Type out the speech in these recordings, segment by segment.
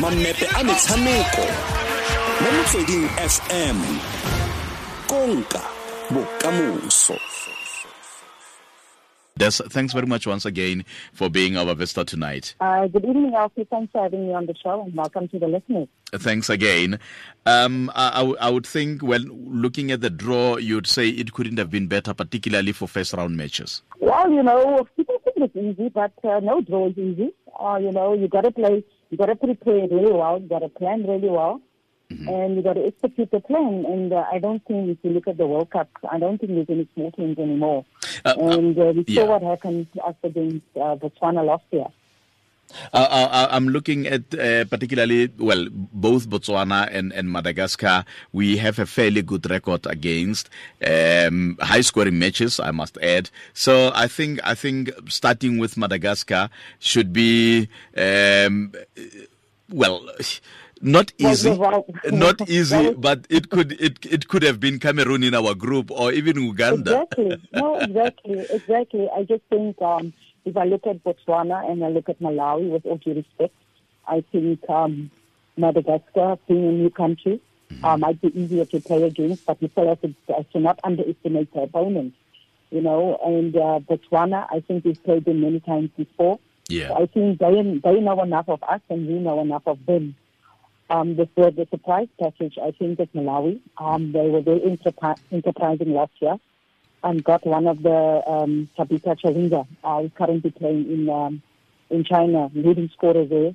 mamepe a metshameko mo motsweding fm konka bokamoso Des, thanks very much once again for being our visitor tonight. Uh, good evening, Alfie. Thanks for having me on the show and welcome to the listeners. Thanks again. Um, I, I would think, well, looking at the draw, you'd say it couldn't have been better, particularly for first round matches. Well, you know, people think it's easy, but uh, no draw is easy. Uh, you know, you got to play, you got to prepare really well, you got to plan really well. Mm-hmm. And you got to execute the plan. And uh, I don't think if you look at the World Cup, I don't think there's any small teams anymore. Uh, uh and uh, we saw yeah. what happened us against uh, Botswana last year. Uh, I'm looking at uh, particularly, well, both Botswana and, and Madagascar. We have a fairly good record against um, high scoring matches, I must add. So I think I think starting with Madagascar should be, um, well not easy, not easy, but it could it it could have been Cameroon in our group or even Uganda. Exactly. No, exactly, exactly. I just think um, if I look at Botswana and I look at Malawi, with all due respect, I think um, Madagascar, being a new country, mm-hmm. uh, might be easier to play against, but we still have to, have to not underestimate their opponents. You know, and uh, Botswana, I think we've played them many times before. Yeah. So I think they they know enough of us and we know enough of them um, was the surprise package, I think, at Malawi. Um, they were very enterprising last year and got one of the um, Tabitha Chawinga, uh, who's currently playing in um, in China, leading scorer there.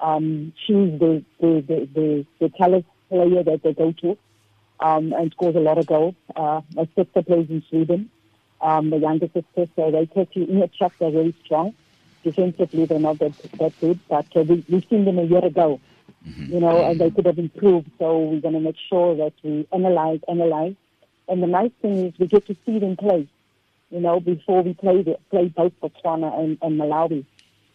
Um, she's the the, the, the, the talent player that they go to um, and scores a lot of goals. Uh, my sister plays in Sweden, um, the younger sister, so they take you in the track, they're very strong. Defensively, they're not that, that good, but uh, we, we've seen them a year ago mm-hmm. you know, and they could have improved. So we're going to make sure that we analyze, analyze. And the nice thing is we get to see them play, you know, before we play, the, play both Botswana and, and Malawi.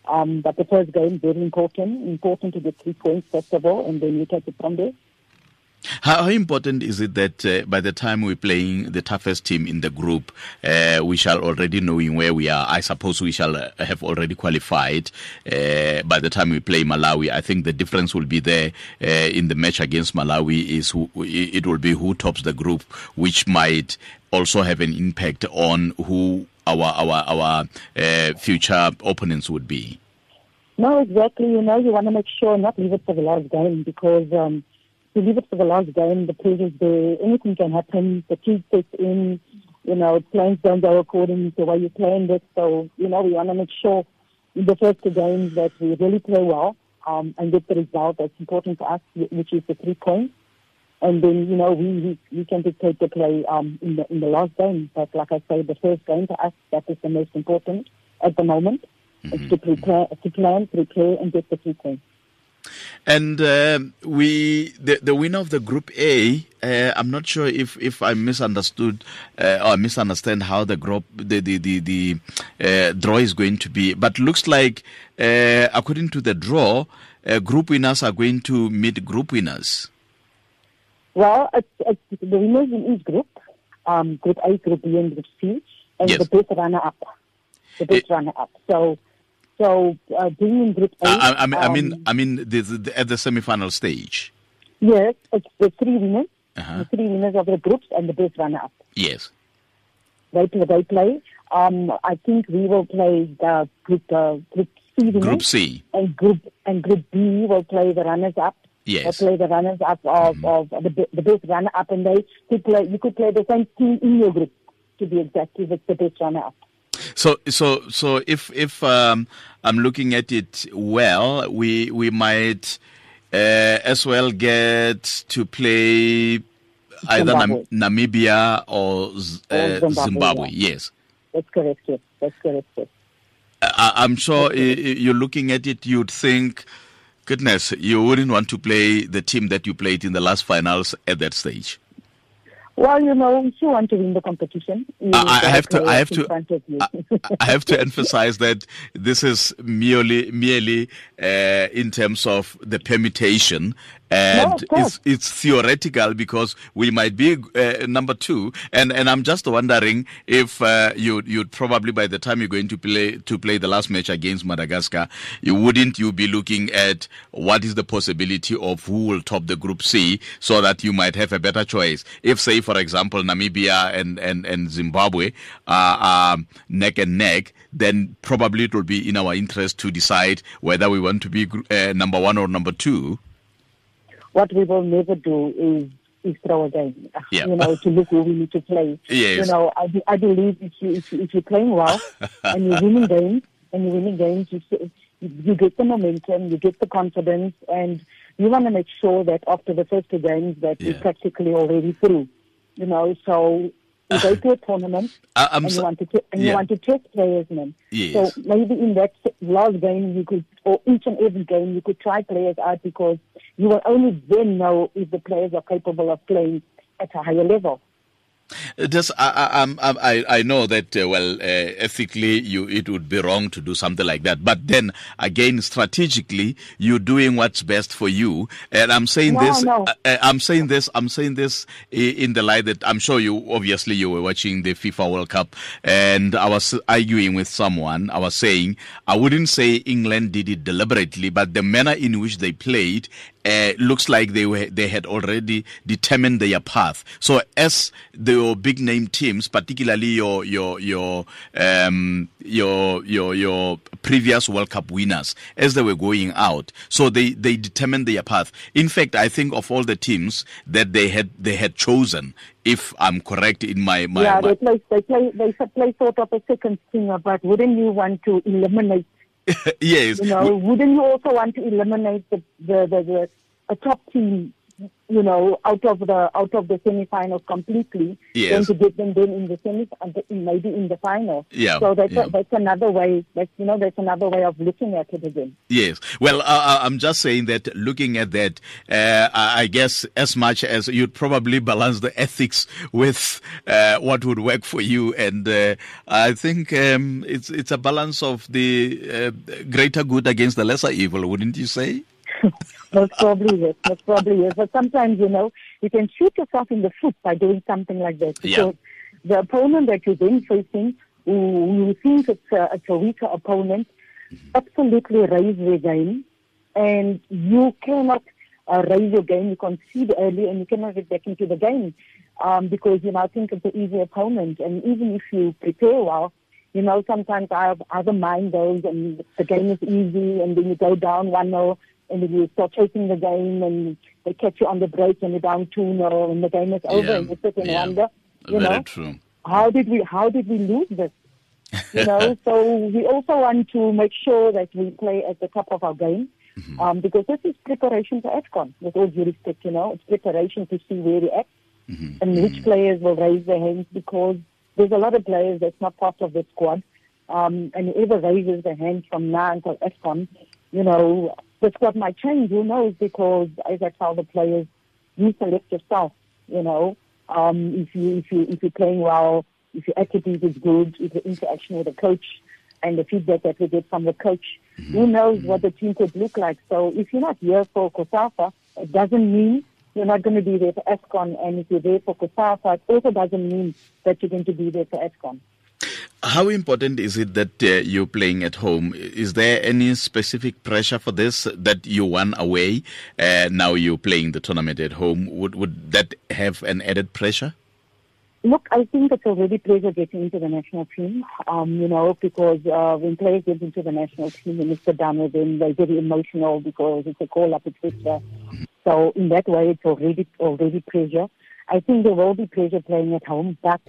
Um, but the first game, very important, important to get three points, first of all, and then you take it from there. How, important is it that uh, by the time we're playing the toughest team in the group, uh, we shall already knowing where we are? I suppose we shall uh, have already qualified uh, by the time we play Malawi. I think the difference will be there uh, in the match against Malawi is who, it will be who tops the group, which might also have an impact on who our our our uh, future opponents would be. No, exactly. You know, you want to make sure not leave it for the last game because. Um, to leave it for the last game, the previous day, anything can happen. The team sets in, you know, plans don't go according to what you planned it. So, you know, we want to make sure in the first two games that we really play well um, and get the result that's important for us, which is the three points. And then, you know, we, we, we can dictate the play um, in, the, in the last game. But like I say, the first game to us, that is the most important at the moment. Mm-hmm. It's to prepare, to plan, prepare, and get the three points. And uh, we, the, the winner of the Group A, uh, I'm not sure if, if I misunderstood uh, or misunderstand how the group the the the, the uh, draw is going to be, but looks like uh, according to the draw, uh, group winners are going to meet group winners. Well, it's, it's the winners in each group, um, Group A, Group B, and Group C, and yes. the best runner up, the best it, runner up. So so uh, being in Group A, I, I, mean, um, I mean, I mean, the, the, at the semi-final stage. Yes, it's the three winners, uh-huh. the three winners of the groups, and the best runner-up. Yes. They play. They play. Um, I think we will play the group uh, group C Group C, and group and Group B will play the runners-up. Yes. They'll play the runners-up of, mm-hmm. of the, the best runner-up, and they could play. You could play the same team in your group to be exact if it's the best runner-up. So, so, so if if um, I'm looking at it well, we we might uh, as well get to play either Nam- Namibia or, uh, Zimbabwe. Zimbabwe. Yeah. Yes, that's correct. Yes, that's correct. Yes. I- am sure you're looking at it, you'd think, goodness, you wouldn't want to play the team that you played in the last finals at that stage. Well, you know, if you want to win the competition, I, I have to. I have to. I, I, have to emphasize that this is merely merely uh, in terms of the permutation and no, it's, it's theoretical because we might be uh, number two. And and i'm just wondering if uh, you you'd probably by the time you're going to play to play the last match against madagascar you wouldn't you be looking at what is the possibility of who will top the group c so that you might have a better choice? If say for example namibia and and and zimbabwe are neck and neck then probably it will be in our interest to decide whether we want to be uh, number one or number two what we will never do is is throw a game. You know, to look who we need to play. Yes. You know, I, I believe if you if, you, if you're playing well and you're winning games and you're winning games, you you get the momentum, you get the confidence, and you want to make sure that after the first two games that Yeah. you're practically already through. You know, so you go to a tournament I'm and so- you want to t- and yeah. you want to test players, man. Yes. So maybe in that last game you could, or each and every game you could try players out because you will only then know if the players are capable of playing at a higher level. Just, I, I, I, I know that, uh, well, uh, ethically, you, it would be wrong to do something like that. But then, again, strategically, you're doing what's best for you. And I'm saying No, this, no. uh, uh, I'm saying this, I'm saying this in the light that I'm sure you, obviously, you were watching the FIFA World Cup and I was arguing with someone. I was saying, I wouldn't say England did it deliberately, but the manner in which they played uh, looks like they were they had already determined their path. So as the big name teams, particularly your your your um, your your your previous World Cup winners, as they were going out, so they they determined their path. In fact, I think of all the teams that they had they had chosen, if I'm correct in my my, yeah, my they play, they play, they play sort of a second stringer, but wouldn't you want to eliminate, yes. You know, wouldn't you also want to eliminate the, the, the, the a top team, you know, out of the, out of the semi-finals completely, Yes. then to get them then in the semi, maybe in the final. Yeah, So that's, yeah. a, that's another way, that's, you know, that's another way of looking at it again. Yes. Well, uh, uh, I'm just saying that looking at that, uh, I I guess as much as you'd probably balance the ethics with uh, what would work for you, and uh, I think um, it's it's a balance of the uh, greater good against the lesser evil, wouldn't you say? Most probably yes, most probably yes. But sometimes, you know, you can shoot yourself in the foot by doing something like that. Yeah. Because the opponent that you're then facing, who you think it's a, it's a weaker opponent, absolutely raise their game. And you cannot uh, raise your game. You concede early and you cannot get back into the game um, because you now think it's an easy opponent. And even if you prepare well, you know, sometimes I have other mind goes and the game is easy and then you go down 1 0 and then you start chasing the game and they catch you on the break and you're down 2 0 and the game is over Yeah, and you sit and yeah. wonder, you Very know, true. how did we how did we lose this? You know, so we also want to make sure that we play at the top of our game. Mm-hmm. Um, because this is preparation for AFCON, with all due respect, you know, it's preparation to see where we're at Mm-hmm. and which players will raise their hands because there's a lot of players that's not part of the squad. Um, and whoever raises their hand from now until AFCON, you know, the squad might change, who knows, because as I tell the players, you select yourself, you know. Um, if you if you if you're playing well, if your attitude is good, if the interaction with the coach and the feedback that we get from the coach, who knows what the team could look like. So if you're not here for COSAFA, it doesn't mean you're not going to be there for AFCON. And if you're there for COSAFA, it also doesn't mean that you're going to be there for AFCON. How important is it that uh, you're playing at home? Is there any specific pressure for this that you won away? Uh, now you're playing the tournament at home. Would would that have an added pressure? Look, I think it's already pleasure getting into the national team, um, you know, because uh, when players get into the national team and Mr. down with them, they're very emotional because it's a call-up, etc. So in that way, it's already already pressure. I think there will be pressure playing at home, but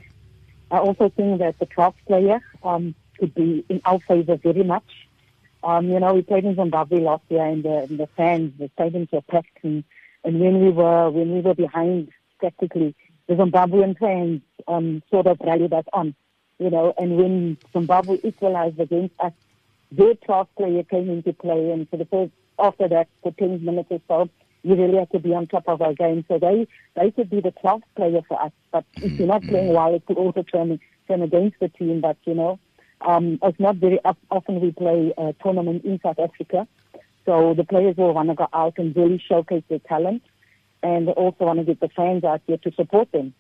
I also think that the 12th player um, could be in our favor very much. Um, you know, we played in Zimbabwe last year, and the, and the fans, the stadiums were packed, and, and when we were when we were behind, practically, the Zimbabwean fans um, sort of rallied us on. You know, and when Zimbabwe equalized against us, their 12th player came into play, and for the first after that, for 10 minutes or so, we really have to be on top of our game. So they they could be the 12th player for us. But if you're not playing well, it could also turn turn against the team. But you know, um, it's not very often we play a tournament in South Africa. So the players will want to go out and really showcase their talent, and they also want to get the fans out here to support them.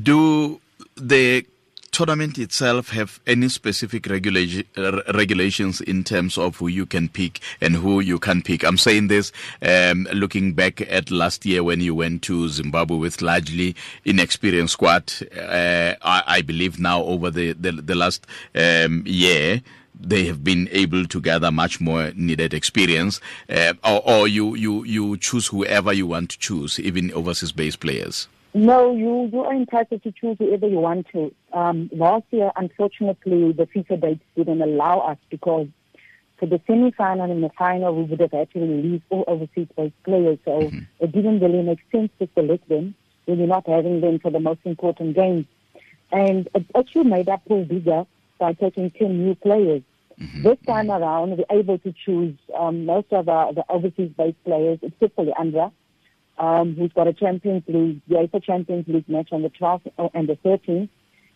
Do the tournament itself have any specific uh, regulations in terms of who you can pick and who you can pick? I'm saying this um, looking back at last year when you went to Zimbabwe with largely inexperienced squad. Uh, I, I, believe now over the, the, the last um, year, they have been able to gather much more needed experience, uh, or, or, you, you, you choose whoever you want to choose, even overseas based players? No, you, you are entitled to choose whoever you want to. Um, last year, unfortunately, the FIFA dates didn't allow us because for the semi-final and the final, we would have had to release all overseas based players. So mm-hmm. it didn't really make sense to select them when you're not having them for the most important games. And it actually made our pool bigger by taking 10 new players. Mm-hmm. This time around, we're able to choose um, most of our, the overseas-based players, except for Leandra, um, who's got a Champions League, UEFA Champions League match on the 12th and the 13th.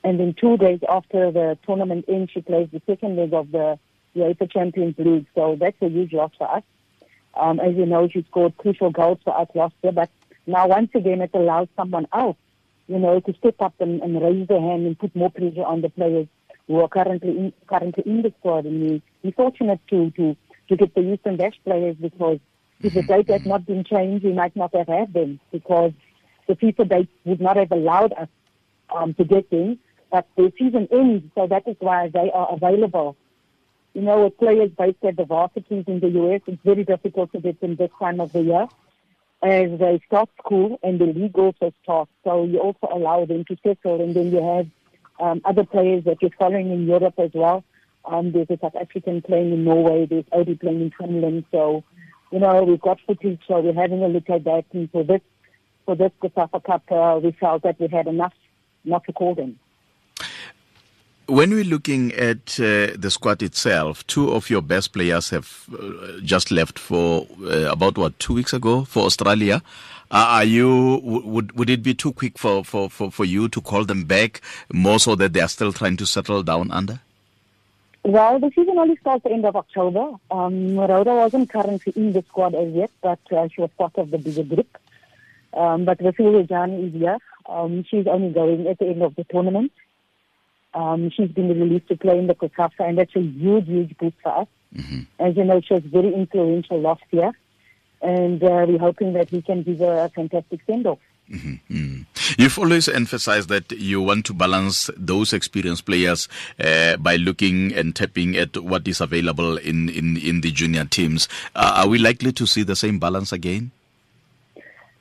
And then two days after the tournament ends, she plays the second leg of the UEFA Champions League. So that's a huge loss for us. Um, as you know, she scored crucial goals for us last year. But now, once again, it allows someone else, you know, to step up and, and raise their hand and put more pressure on the players who are currently in, currently in the squad. And we, we're fortunate to, to, to get the Houston Dash players because if the date had not been changed, we might not have had them because the FIFA date would not have allowed us um, to get them. But the season ends, so that is why they are available. You know, with players based at the varsities in the US, it's very difficult to get them this time of the year as they start school and the league also starts. So you also allow them to settle and then you have um, other players that you're following in Europe as well. Um, there's a South African playing in Norway. There's Odie playing in Finland. So, you know, we've got footage. So we're having a look at that. And for this, for this COSAFA Cup, uh, we felt that we had enough not to call them. When we're looking at uh, the squad itself, two of your best players have uh, just left for uh, about what two weeks ago for Australia. are you would would it be too quick for, for, for, for you to call them back more so that they are still trying to settle down under? Well, the season only starts the end of October. Um, Rhoda wasn't currently in the squad as yet, but uh, she was part of the bigger group. Um, but Refiloe Jane is here. Um, she's only going at the end of the tournament. Um, she's been released to play in the COSAFA, and that's a huge, huge boost for us. Mm-hmm. As you know, she was very influential last year, and uh, we're hoping that we can give her a fantastic send-off. Mm-hmm. Mm. You've always emphasized that you want to balance those experienced players uh, by looking and tapping at what is available in, in, in the junior teams. Uh, are we likely to see the same balance again?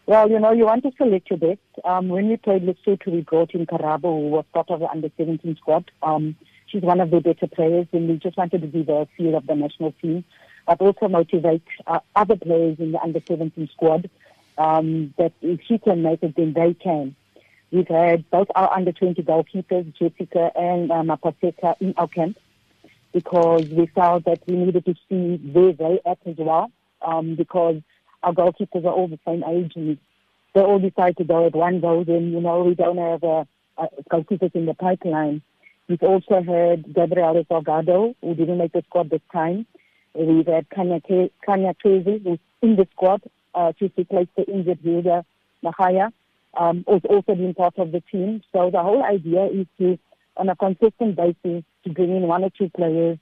Well, you know, you want to select your best. Um, when we played Lesotho, we brought in Karabo, who was part of the under-17 squad. Um, she's one of the better players, and we just wanted to be the feel of the national team, but also motivate uh, other players in the under-17 squad um, that if she can make it, then they can. We've had both our under-20 goalkeepers, Jessica and Mapaseka, in our camp because we felt that we needed to see where they at as well um, because – our goalkeepers are all the same age and they all decide to go at one go, then, you know, we don't have uh, uh, goalkeepers in the pipeline. We've also had Gabriela Salgado, who didn't make the squad this time. We've had Khanya, Khanya Xesi, who's in the squad uh, to replace the injured Hildah Magaia, um, who's also been part of the team. So the whole idea is to, on a consistent basis, to bring in one or two players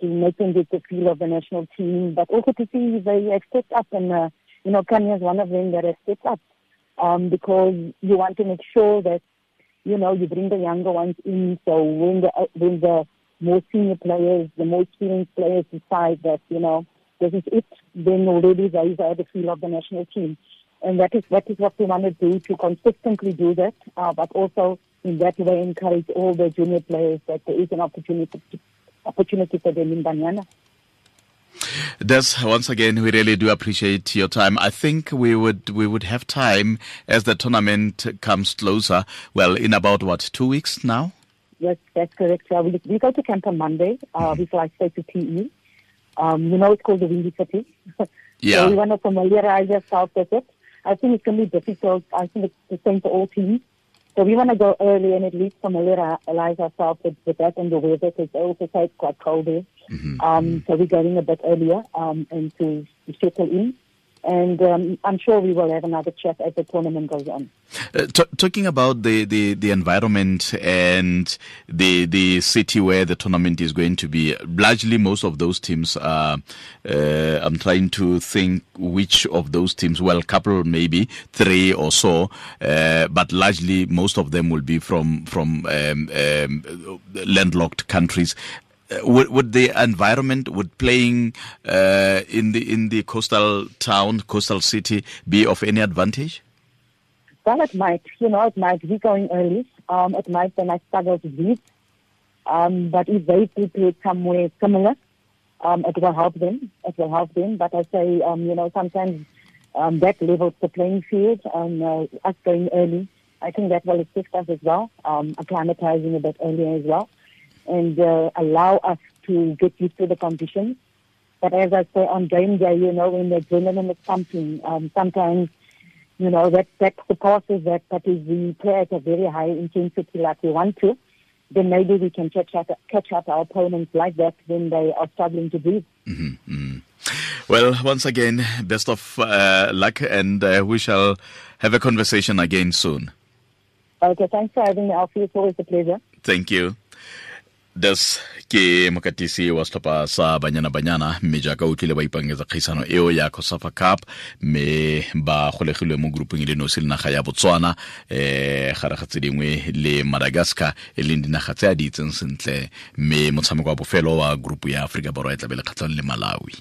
to make them get the feel of the national team, but also to see if they have stepped up and uh, you know, Khanya is one of them that has stepped up um, because you want to make sure that, you know, you bring the younger ones in. So when the, when the more senior players, the more experienced players decide that, you know, this is it, then already they are the feel of the national team. And that is, that is what we want to do, to consistently do that, uh, but also in that way encourage all the junior players that there is an opportunity, opportunity for them in Banyana. Des, once again, we really do appreciate your time. I think we would we would have time as the tournament comes closer. Well, in about what two weeks now? Yes, that's correct. Uh, we, we go to camp on Monday. Uh, mm-hmm. We fly straight to PE. Um, you know, it's called the Windy City. Yeah. so we want to familiarize ourselves with it. I think it's going to be difficult. I think it's the same for all teams. So we want to go early and at least familiarize ourselves with, with that and the weather because they also say it's quite cold there. Um, so we're going a bit earlier um, and to, to settle in. And um, I'm sure we will have another chat as the tournament goes on. Uh, t- talking about the, the, the environment and the the city where the tournament is going to be, largely most of those teams are. Uh, I'm trying to think which of those teams. Well, a couple maybe three or so, uh, but largely most of them will be from from um, um, landlocked countries. Uh, would, would the environment, would playing uh, in the in the coastal town, coastal city, be of any advantage? Well, it might, you know, it might be going early. Um, it might, they might struggle to breathe. Um, but if they prepare somewhere similar, um, it will help them. It will help them. But I say, um, you know, sometimes um, that levels the playing field and uh, us going early. I think that will assist us as well, um, acclimatizing a bit earlier as well, and uh, allow us to get used to the conditions. But as I say, on game day, you know, when the adrenaline is pumping, um, sometimes, you know, that, that surpasses that, but if we play at a very high intensity like we want to, then maybe we can catch up, catch up our opponents like that when they are struggling to breathe. Well, once again, best of uh, luck, and uh, we shall have a conversation again soon. Okay, thanks for having me, Alfie. It's always a pleasure. Thank you. Des ke mokatisi wa setlhopha sa banyana banyana mme jaaka o tlile ba ipangetsa kgaisano eo ya cosafa cup mme ba golegilwe mo groupeng le nosi le naga ya botswana um gare ga tse dingwe le madagascar e leng dinaga tse a di itseng sentle mme motshameko wa bofelo wa grupu ya aforika borwa e tlabe le kgatlhang le malawi